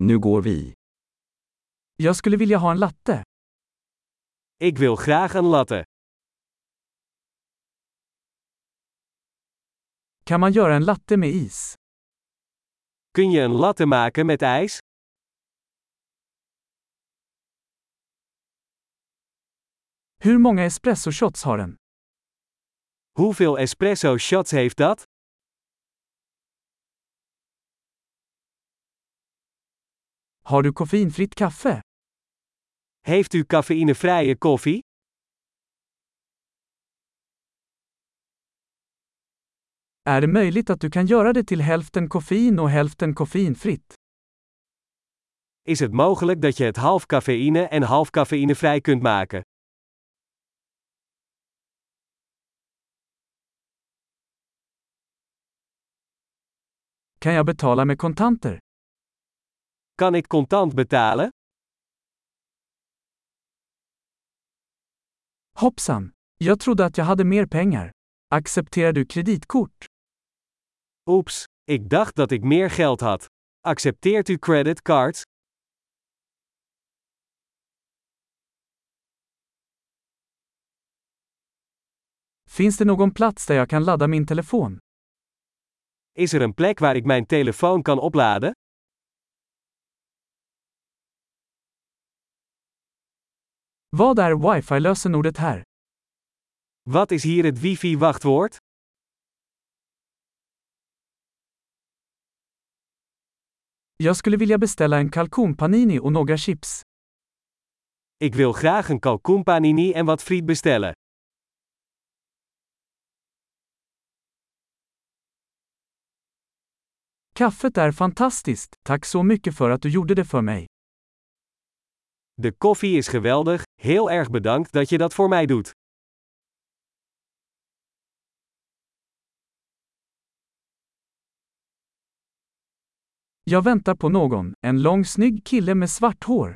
Nu går vi. Jag skulle vilja ha en latte. Ik wil graag een latte. Kan man göra en latte med is? Kun je een latte maken met ijs? Hur många espresso shots har den? Hoeveel espresso shots heeft dat? Har du koffeinfritt kaffe? Heeft u cafeïnevrije koffie? Är det möjligt att du kan göra det till hälften koffein och hälften koffeinfritt? Is het mogelijk dat je het half cafeïne en half cafeïnevrij kunt maken? Kan jag betala med kontanter? Kan ik contant betalen? Hoppsan! Jag trodde att jag hade mer pengar. Accepterar du kreditkort? Oeps, ik dacht dat ik meer geld had. Accepteert u creditcards? Finns det någon plats där jag kan ladda min telefon? Is er een plek waar ik mijn telefoon kan opladen? Vad är wifi-lösenordet här? Wat is hier het wifi-wachtwoord? Jag skulle vilja beställa en kalkonpanini och några chips. Ik wil graag een kalkoenpanini en wat friet bestellen. Kaffet är fantastiskt, tack så mycket för att du gjorde det för mig. De koffie is geweldig, heel erg bedankt dat je dat voor mij doet. Jag väntar på någon, en lång snygg kille med svart hår.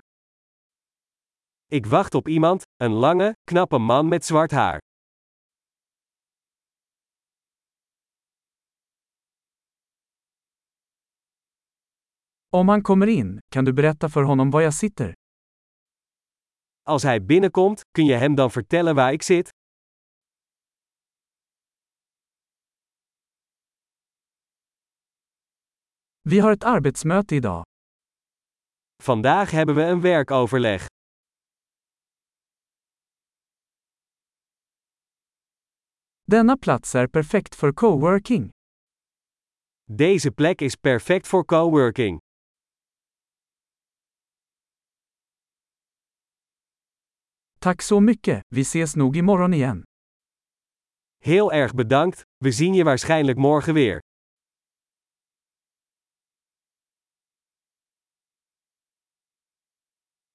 Ik wacht op iemand, een lange, knappe man met zwart haar. Om han kommer in, kan du berätta för honom var jag sitter? Als hij binnenkomt, kun je hem dan vertellen waar ik zit? Vi har ett arbetsmöte idag. Vandaag hebben we een werkoverleg. Denna plats är perfekt för coworking. Deze plek is perfect voor coworking. Tack så mycket, vi ses nog imorgon igen. Heel erg bedankt, we zien je waarschijnlijk morgen weer.